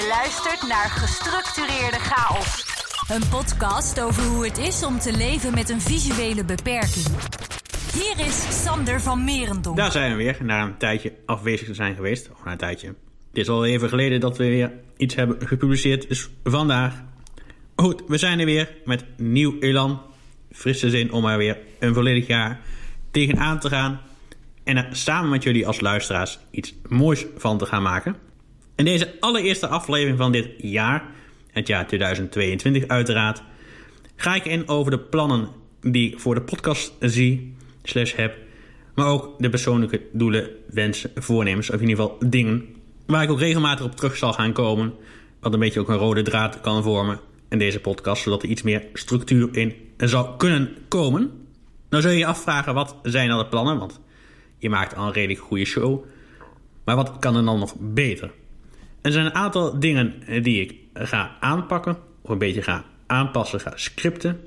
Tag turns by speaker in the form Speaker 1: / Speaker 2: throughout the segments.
Speaker 1: Je luistert naar Gestructureerde Chaos. Een podcast over hoe het is om te leven met een visuele beperking. Hier is Sander van Merendonk.
Speaker 2: Daar zijn we weer, na een tijdje afwezig te zijn geweest. Of na een tijdje. Het is al even geleden dat we weer iets hebben gepubliceerd. Dus vandaag. Goed, we zijn er weer met nieuw elan. Frisse zin om er weer een volledig jaar tegenaan te gaan. En er samen met jullie als luisteraars iets moois van te gaan maken. In deze allereerste aflevering van dit jaar, het jaar 2022 uiteraard, ga ik in over de plannen die ik voor de podcast zie, slash heb, maar ook de persoonlijke doelen, wensen, voornemens, of in ieder geval dingen waar ik ook regelmatig op terug zal gaan komen, wat een beetje ook een rode draad kan vormen in deze podcast, zodat er iets meer structuur in zou kunnen komen. Nou zul je je afvragen, wat zijn dan de plannen? Want je maakt al een redelijk goede show. Maar wat kan er dan nog beter? Er zijn een aantal dingen die ik ga aanpakken, of een beetje ga aanpassen, ga scripten.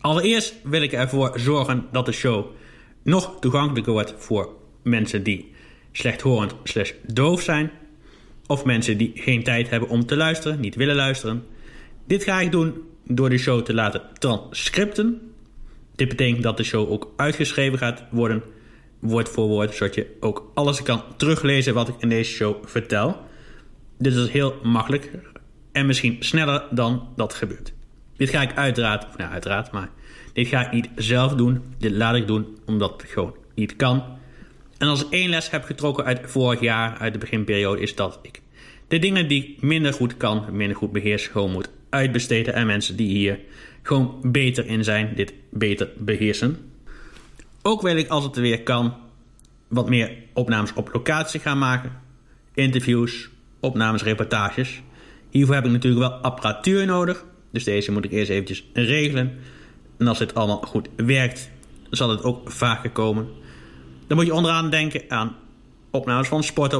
Speaker 2: Allereerst wil ik ervoor zorgen dat de show nog toegankelijker wordt voor mensen die slechthorend slash doof zijn. Of mensen die geen tijd hebben om te luisteren, niet willen luisteren. Dit ga ik doen door de show te laten transcripten. Dit betekent dat de show ook uitgeschreven gaat worden, woord voor woord, zodat je ook alles kan teruglezen wat ik in deze show vertel. Dit is heel makkelijk en misschien sneller dan dat gebeurt. Dit ga ik uiteraard, nou uiteraard, maar dit ga ik niet zelf doen. Dit laat ik doen omdat het gewoon niet kan. En als ik één les heb getrokken uit vorig jaar, uit de beginperiode, is dat ik de dingen die ik minder goed kan, minder goed beheers, gewoon moet uitbesteden aan mensen die hier gewoon beter in zijn, dit beter beheersen. Ook wil ik als het weer kan wat meer opnames op locatie gaan maken. Interviews, opnames, reportages. Hiervoor heb ik natuurlijk wel apparatuur nodig. Dus deze moet ik eerst eventjes regelen. En als dit allemaal goed werkt, zal het ook vaker komen. Dan moet je onderaan denken aan opnames van sport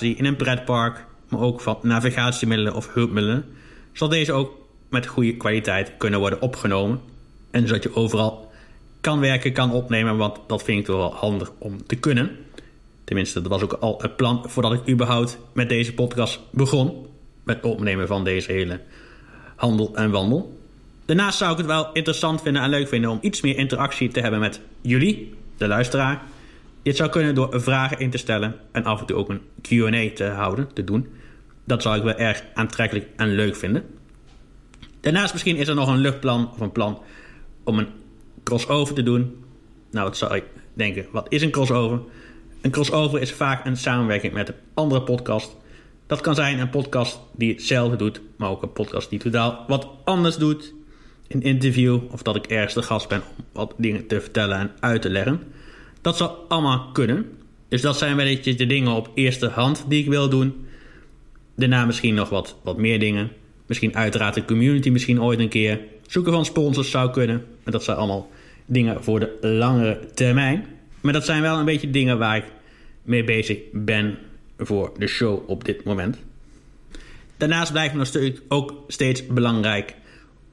Speaker 2: in een pretpark. Maar ook van navigatiemiddelen of hulpmiddelen. Zal deze ook met goede kwaliteit kunnen worden opgenomen. En zodat je overal kan werken, kan opnemen. Want dat vind ik wel handig om te kunnen. Tenminste, dat was ook al het plan voordat ik überhaupt met deze podcast begon. Met opnemen van deze hele handel en wandel. Daarnaast zou ik het wel interessant vinden en leuk vinden om iets meer interactie te hebben met jullie, de luisteraar. Dit zou kunnen door vragen in te stellen en af en toe ook een QA te houden, te doen. Dat zou ik wel erg aantrekkelijk en leuk vinden. Daarnaast misschien is er nog een luchtplan of een plan om een crossover te doen. Nou, wat zou ik denken, wat is een crossover? Een crossover is vaak een samenwerking met een andere podcast. Dat kan zijn een podcast die hetzelfde doet, maar ook een podcast die totaal wat anders doet. Een interview of dat ik ergens de gast ben om wat dingen te vertellen en uit te leggen. Dat zou allemaal kunnen. Dus dat zijn wel de dingen op eerste hand die ik wil doen. Daarna misschien nog wat, wat meer dingen. Misschien uiteraard de community misschien ooit een keer. Zoeken van sponsors zou kunnen. Maar dat zijn allemaal dingen voor de langere termijn. Maar dat zijn wel een beetje dingen waar ik mee bezig ben voor de show op dit moment. Daarnaast blijft het nog ook steeds belangrijk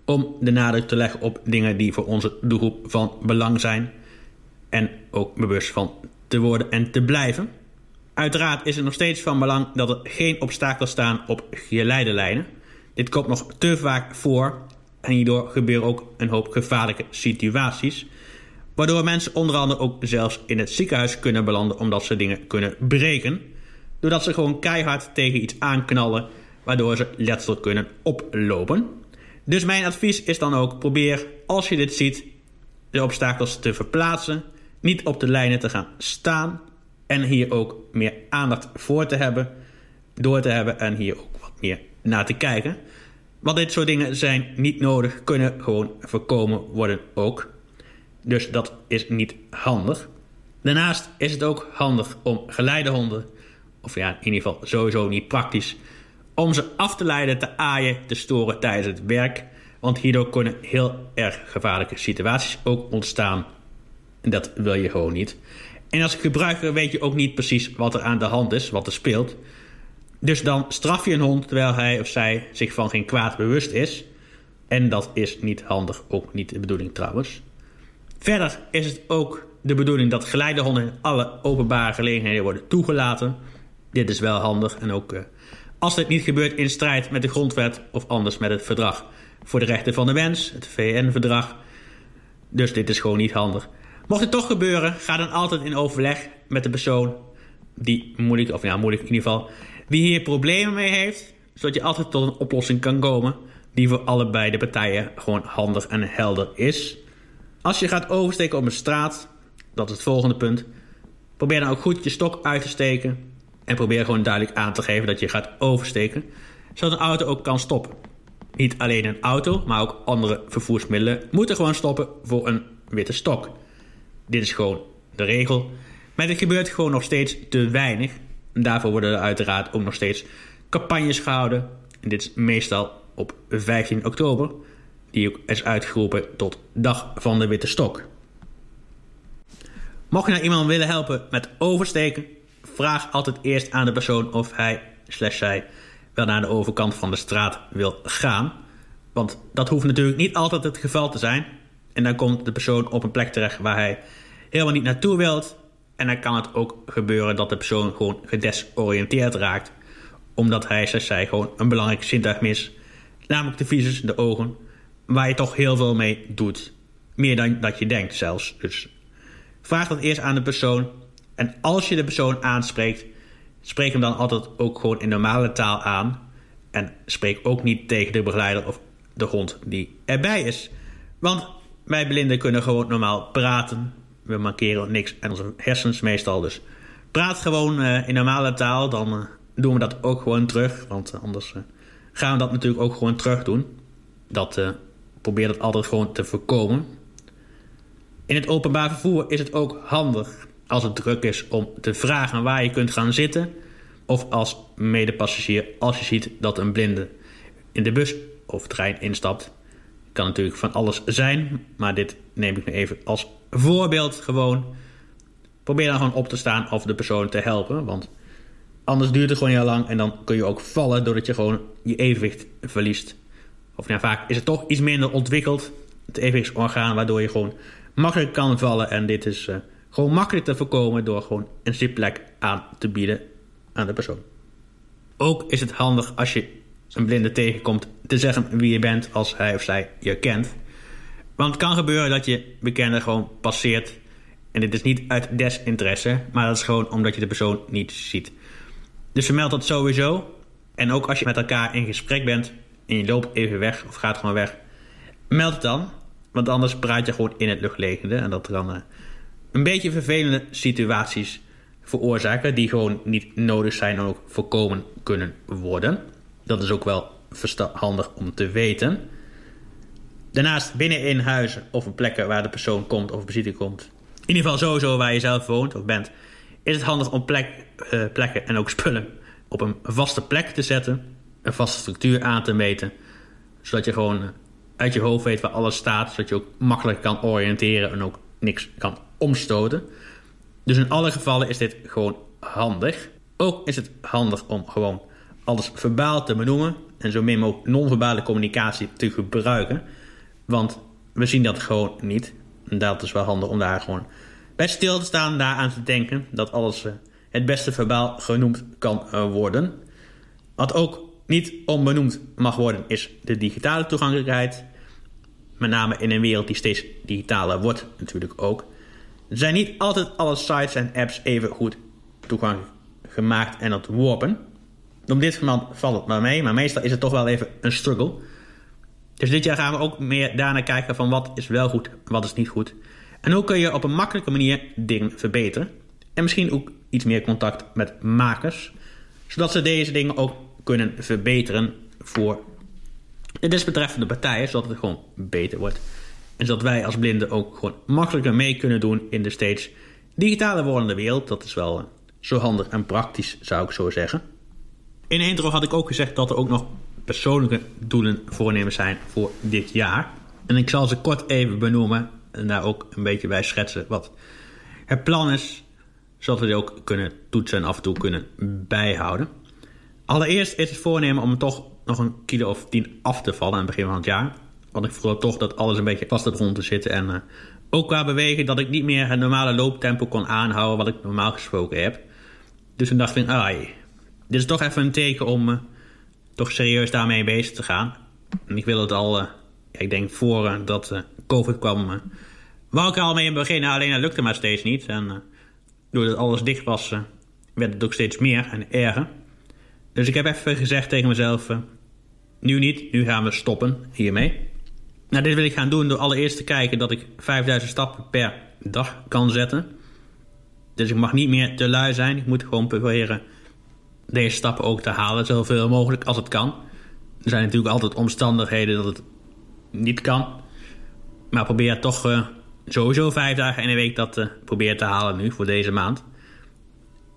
Speaker 2: om de nadruk te leggen op dingen die voor onze doelgroep van belang zijn. En ook bewust van te worden en te blijven. Uiteraard is het nog steeds van belang dat er geen obstakels staan op geleiderlijnen. Dit komt nog te vaak voor en hierdoor gebeuren ook een hoop gevaarlijke situaties. Waardoor mensen onder andere ook zelfs in het ziekenhuis kunnen belanden omdat ze dingen kunnen breken. Doordat ze gewoon keihard tegen iets aanknallen, waardoor ze letsel kunnen oplopen. Dus mijn advies is dan ook: probeer als je dit ziet, de obstakels te verplaatsen, niet op de lijnen te gaan staan en hier ook meer aandacht voor te hebben, door te hebben en hier ook wat meer naar te kijken. Want dit soort dingen zijn niet nodig, kunnen gewoon voorkomen worden ook. Dus dat is niet handig. Daarnaast is het ook handig om geleidehonden, of ja, in ieder geval sowieso niet praktisch, om ze af te leiden, te aaien, te storen tijdens het werk. Want hierdoor kunnen heel erg gevaarlijke situaties ook ontstaan. En dat wil je gewoon niet. En als gebruiker weet je ook niet precies wat er aan de hand is, wat er speelt. Dus dan straf je een hond terwijl hij of zij zich van geen kwaad bewust is. En dat is niet handig, ook niet de bedoeling trouwens. Verder is het ook de bedoeling dat geleidehonden in alle openbare gelegenheden worden toegelaten. Dit is wel handig en ook uh, als dit niet gebeurt in strijd met de grondwet of anders met het verdrag voor de rechten van de mens, het VN-verdrag. Dus dit is gewoon niet handig. Mocht het toch gebeuren, ga dan altijd in overleg met de persoon die moeilijk, of ja, moeilijk in ieder geval, die hier problemen mee heeft, zodat je altijd tot een oplossing kan komen die voor allebei de partijen gewoon handig en helder is. Als je gaat oversteken op een straat, dat is het volgende punt, probeer dan ook goed je stok uit te steken en probeer gewoon duidelijk aan te geven dat je gaat oversteken, zodat een auto ook kan stoppen. Niet alleen een auto, maar ook andere vervoersmiddelen moeten gewoon stoppen voor een witte stok. Dit is gewoon de regel. Maar dit gebeurt gewoon nog steeds te weinig. En daarvoor worden er uiteraard ook nog steeds campagnes gehouden. En dit is meestal op 15 oktober, die ook is uitgeroepen tot Dag van de Witte Stok. Mocht je nou iemand willen helpen met oversteken, vraag altijd eerst aan de persoon of hij slash zij wel naar de overkant van de straat wil gaan. Want dat hoeft natuurlijk niet altijd het geval te zijn. En dan komt de persoon op een plek terecht waar hij helemaal niet naartoe wilt. En dan kan het ook gebeuren dat de persoon gewoon gedesoriënteerd raakt. Omdat hij, zij, gewoon een belangrijk zintuig mis. Namelijk de visus, de ogen. Waar je toch heel veel mee doet. Meer dan dat je denkt zelfs. Dus vraag dat eerst aan de persoon. En als je de persoon aanspreekt, spreek hem dan altijd ook gewoon in normale taal aan. En spreek ook niet tegen de begeleider of de hond die erbij is. Want wij blinden kunnen gewoon normaal praten. We markeren niks aan onze hersens meestal. Dus praat gewoon uh, in normale taal. Dan uh, doen we dat ook gewoon terug. Want uh, anders gaan we dat natuurlijk ook gewoon terug doen. Dat probeer dat altijd gewoon te voorkomen. In het openbaar vervoer is het ook handig als het druk is om te vragen waar je kunt gaan zitten. Of als medepassagier als je ziet dat een blinde in de bus of trein instapt. Kan natuurlijk van alles zijn, maar dit neem ik nu even als voorbeeld gewoon. Probeer dan gewoon op te staan of de persoon te helpen, want anders duurt het gewoon heel lang en dan kun je ook vallen doordat je gewoon je evenwicht verliest. Of ja, vaak is het toch iets minder ontwikkeld, het evenwichtsorgaan, waardoor je gewoon makkelijk kan vallen. En dit is uh, gewoon makkelijk te voorkomen door gewoon een zitplek aan te bieden aan de persoon. Ook is het handig als je een blinde tegenkomt te zeggen wie je bent als hij of zij je kent. Want het kan gebeuren dat je bekende gewoon passeert. En dit is niet uit desinteresse, maar dat is gewoon omdat je de persoon niet ziet. Dus vermeld dat sowieso. En ook als je met elkaar in gesprek bent en je loopt even weg of gaat gewoon weg, meld het dan. Want anders praat je gewoon in het luchtlegende en dat kan uh, een beetje vervelende situaties veroorzaken die gewoon niet nodig zijn en ook voorkomen kunnen worden. Dat is ook wel handig om te weten. Daarnaast binnen in huizen of op plekken waar de persoon komt of visite komt. In ieder geval sowieso waar je zelf woont of bent. Is het handig om plek, uh, plekken en ook spullen op een vaste plek te zetten. Een vaste structuur aan te meten. Zodat je gewoon uit je hoofd weet waar alles staat. Zodat je ook makkelijk kan oriënteren en ook niks kan omstoten. Dus in alle gevallen is dit gewoon handig. Ook is het handig om gewoon alles verbaal te benoemen en zo min mogelijk non-verbale communicatie te gebruiken. Want we zien dat gewoon niet. En dat is wel handig om daar gewoon bij stil te staan, daar aan te denken dat alles uh, het beste verbaal genoemd kan uh, worden. Wat ook niet onbenoemd mag worden, is de digitale toegankelijkheid. Met name in een wereld die steeds digitaler wordt, natuurlijk ook. Zijn niet altijd alle sites en apps even goed toegankelijk gemaakt en ontworpen. Op dit geval valt het maar mee, maar meestal is het toch wel even een struggle. Dus dit jaar gaan we ook meer daarnaar kijken van wat is wel goed, wat is niet goed. En hoe kun je op een makkelijke manier dingen verbeteren. En misschien ook iets meer contact met makers. Zodat ze deze dingen ook kunnen verbeteren voor de desbetreffende partijen. Zodat het gewoon beter wordt. En zodat wij als blinden ook gewoon makkelijker mee kunnen doen in de steeds digitaler wordende wereld. Dat is wel zo handig en praktisch zou ik zo zeggen. In de intro had ik ook gezegd dat er ook nog persoonlijke doelen voornemens zijn voor dit jaar. En ik zal ze kort even benoemen en daar ook een beetje bij schetsen wat het plan is, zodat we die ook kunnen toetsen en af en toe kunnen bijhouden. Allereerst is het voornemen om toch nog een kilo of tien af te vallen aan het begin van het jaar. Want ik voel toch dat alles een beetje vast op grond te zitten. En uh, ook qua bewegen dat ik niet meer het normale looptempo kon aanhouden wat ik normaal gesproken heb. Dus toen dacht ik, ai, dit is toch even een teken om uh, toch serieus daarmee bezig te gaan. En ik wil het al, uh, ik denk voor dat COVID kwam, wou ik er al mee beginnen. Alleen dat lukte maar steeds niet. En doordat alles dicht was, werd het ook steeds meer en erger. Dus ik heb even gezegd tegen mezelf, nu niet, nu gaan we stoppen hiermee. Nou, dit wil ik gaan doen door allereerst te kijken dat ik 5000 stappen per dag kan zetten. Dus ik mag niet meer te lui zijn. Ik moet gewoon proberen deze stappen ook te halen, zoveel mogelijk als het kan. Er zijn natuurlijk altijd omstandigheden dat het niet kan. Maar probeer toch uh, sowieso vijf dagen in de week dat uh, probeer te halen nu voor deze maand.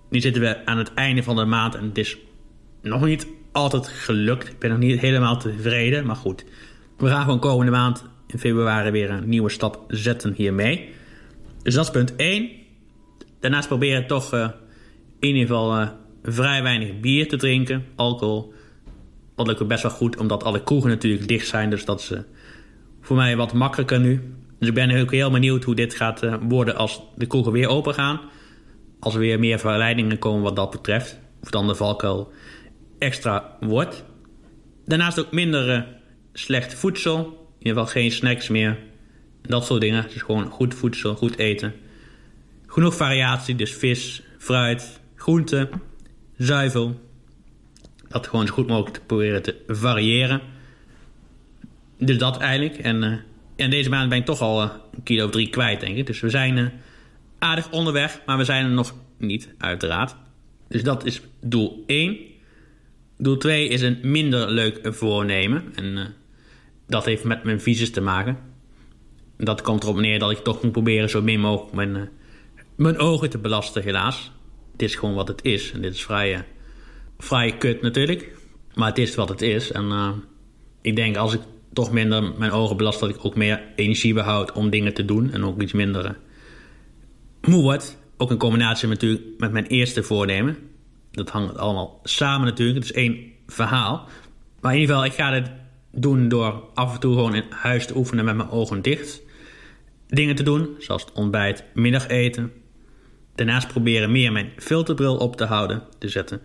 Speaker 2: Nu zitten we aan het einde van de maand en het is nog niet altijd gelukt. Ik ben nog niet helemaal tevreden, maar goed. We gaan gewoon komende maand in februari weer een nieuwe stap zetten hiermee. Dus dat is punt 1. Daarnaast proberen toch uh, in ieder geval vrij weinig bier te drinken, alcohol. Wat lukt best wel goed, omdat alle kroegen natuurlijk dicht zijn. Dus dat is uh, voor mij wat makkelijker nu. Dus ik ben ook heel benieuwd hoe dit gaat worden als de kroegen weer open gaan. Als er weer meer verleidingen komen wat dat betreft. Of dan de valkuil extra wordt. Daarnaast ook minder uh, slecht voedsel. In ieder geval geen snacks meer. Dat soort dingen. Dus gewoon goed voedsel, goed eten. Genoeg variatie, dus vis, fruit, groenten zuivel. Dat gewoon zo goed mogelijk te proberen te variëren. Dus dat eigenlijk. En, uh, en deze maand ben ik toch al uh, een kilo of drie kwijt, denk ik. Dus we zijn aardig onderweg, maar we zijn er nog niet, uiteraard. Dus dat is doel 1. Doel 2 is een minder leuk voornemen. En dat heeft met mijn visus te maken. Dat komt erop neer dat ik toch moet proberen zo min mogelijk mijn, mijn ogen te belasten, helaas dit is gewoon wat het is. En dit is vrij, uh, kut natuurlijk. Maar het is wat het is. En ik denk als ik toch minder mijn ogen belast... dat ik ook meer energie behoud om dingen te doen. En ook iets minder moe word. Ook in combinatie met, met mijn eerste voornemen. Dat hangt allemaal samen natuurlijk. Het is één verhaal. Maar in ieder geval, ik ga dit doen door af en toe gewoon in huis te oefenen met mijn ogen dicht. Dingen te doen, zoals het ontbijt, middageten Daarnaast proberen meer mijn filterbril op te houden, te zetten,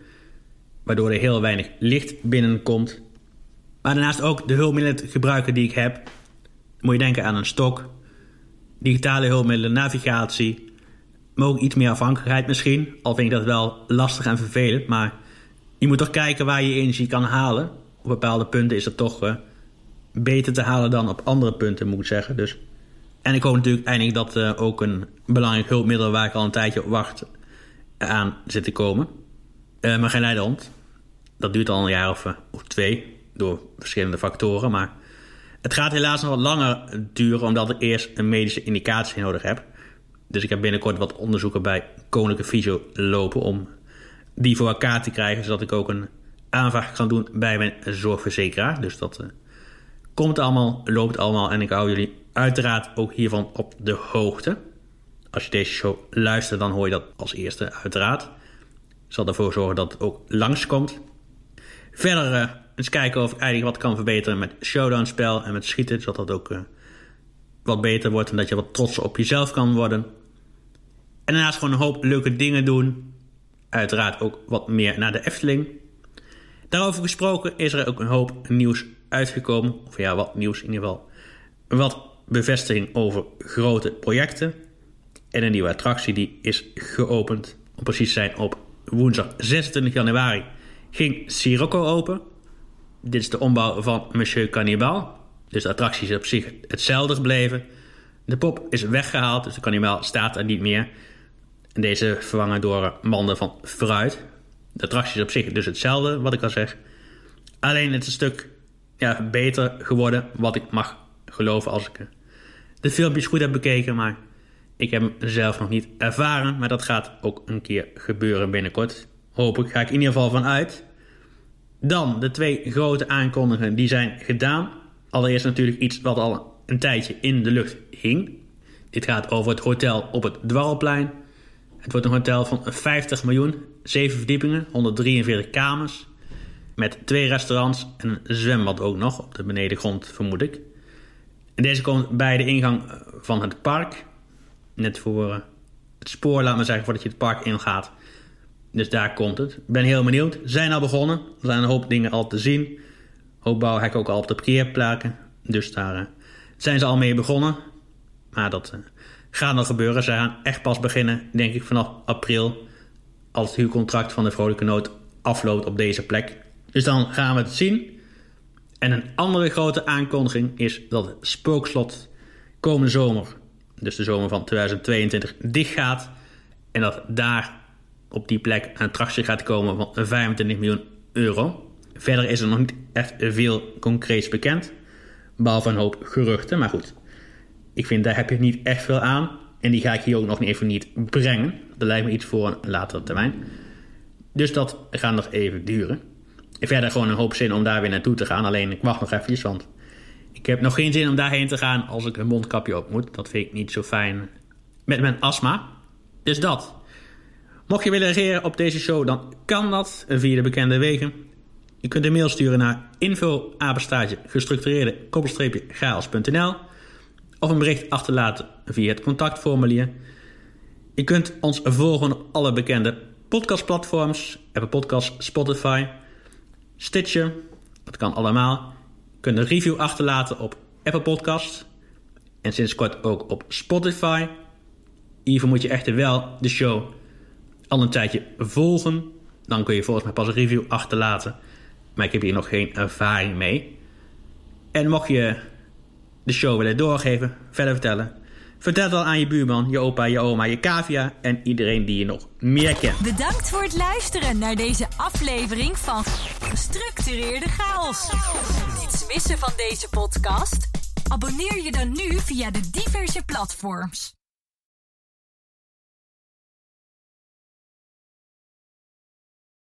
Speaker 2: waardoor er heel weinig licht binnenkomt. Maar daarnaast ook de hulpmiddelen gebruiken die ik heb. moet je denken aan een stok, digitale hulpmiddelen, navigatie, maar ook iets meer afhankelijkheid misschien. Al vind ik dat wel lastig en vervelend, maar je moet toch kijken waar je energie kan halen. Op bepaalde punten is het toch uh, beter te halen dan op andere punten, moet ik zeggen. Dus en ik hoop natuurlijk eindelijk dat uh, ook een belangrijk hulpmiddel waar ik al een tijdje op wacht aan zit te komen. Uh, maar geen leidehond. Dat duurt al een jaar of, of twee door verschillende factoren. Maar het gaat helaas nog wat langer duren omdat ik eerst een medische indicatie nodig heb. Dus ik heb binnenkort wat onderzoeken bij Koninklijke Fysio lopen om die voor elkaar te krijgen. Zodat ik ook een aanvraag kan doen bij mijn zorgverzekeraar. Dus dat komt allemaal, loopt allemaal en ik hou jullie uiteraard ook hiervan op de hoogte. Als je deze show luistert, dan hoor je dat als eerste, uiteraard. Ik zal ervoor zorgen dat het ook langskomt. Verder uh, eens kijken of ik eigenlijk wat kan verbeteren met showdown-spel en met schieten, zodat dat ook uh, wat beter wordt en dat je wat trotser op jezelf kan worden. En daarnaast gewoon een hoop leuke dingen doen. Uiteraard ook wat meer naar de Efteling. Daarover gesproken is er ook een hoop nieuws uitgekomen. Of ja, wat nieuws in ieder geval. Wat bevestiging over grote projecten. En een nieuwe attractie die is geopend. Om precies te zijn op woensdag 26 januari ging Sirocco open. Dit is de ombouw van Monsieur Cannibal. Dus de attractie is op zich hetzelfde gebleven. De pop is weggehaald, dus de Cannibal staat er niet meer. En deze vervangen door manden van fruit. De attractie is op zich dus hetzelfde, wat ik al zeg. Alleen het is een stuk ja, beter geworden, wat ik mag geloven als ik de filmpjes goed heb bekeken. Maar ik heb hem zelf nog niet ervaren. Maar dat gaat ook een keer gebeuren binnenkort. Hopelijk ga ik in ieder geval van uit. Dan de twee grote aankondigingen die zijn gedaan. Allereerst natuurlijk iets wat al een tijdje in de lucht hing. Dit gaat over het hotel op het Dwarrelplein. Het wordt een hotel van 50 miljoen, 7 verdiepingen, 143 kamers. Met twee restaurants en een zwembad ook nog op de benedengrond, vermoed ik. En deze komt bij de ingang eh, van het park. Net voor eh, het spoor, laat maar zeggen, voordat je het park ingaat. Dus daar komt het. Ik ben heel benieuwd. Zijn al begonnen. Er zijn een hoop dingen al te zien. Een hoop bouwhekken ook al op de parkeerplaken. Dus daar uh, zijn ze al mee begonnen. Maar dat uh, gaat nog gebeuren. Ze gaan echt pas beginnen, denk ik, vanaf april. Als het huurcontract van de Vrolijke Nood afloopt op deze plek. Dus dan gaan we het zien. En een andere grote aankondiging is dat het spookslot komende zomer, dus de zomer van 2022, dicht gaat. En dat daar op die plek een attractie gaat komen van 25 miljoen euro. Verder is er nog niet echt veel concreets bekend. Behalve een hoop geruchten, maar goed. Ik vind daar heb je niet echt veel aan. En die ga ik hier ook nog even niet brengen. Dat lijkt me iets voor een latere termijn. Dus dat gaat nog even duren. Verder gewoon een hoop zin om daar weer naartoe te gaan. Alleen ik wacht nog eventjes, want ik heb nog geen zin om daarheen te gaan als ik een mondkapje op moet. Dat vind ik niet zo fijn met mijn astma. Dus dat. Mocht je willen reageren op deze show, dan kan dat via de bekende wegen. Je kunt een mail sturen naar info gestructureerde chaos.nl of een bericht achterlaten via het contactformulier. Je kunt ons volgen op alle bekende podcastplatforms, Apple Podcasts, Spotify, Stitcher, dat kan allemaal. Je kunt een review achterlaten op Apple Podcasts en sinds kort ook op Spotify. Hiervoor moet je echter wel de show al een tijdje volgen. Dan kun je volgens mij pas een review achterlaten. Maar ik heb hier nog geen ervaring mee. En mocht je de show willen doorgeven, verder vertellen. Vertel het al aan je buurman, je opa, je oma, je cavia en iedereen die je nog meer kent.
Speaker 1: Bedankt voor het luisteren naar deze aflevering van Gestructureerde Chaos. Niets missen van deze podcast? Abonneer je dan nu via de diverse platforms.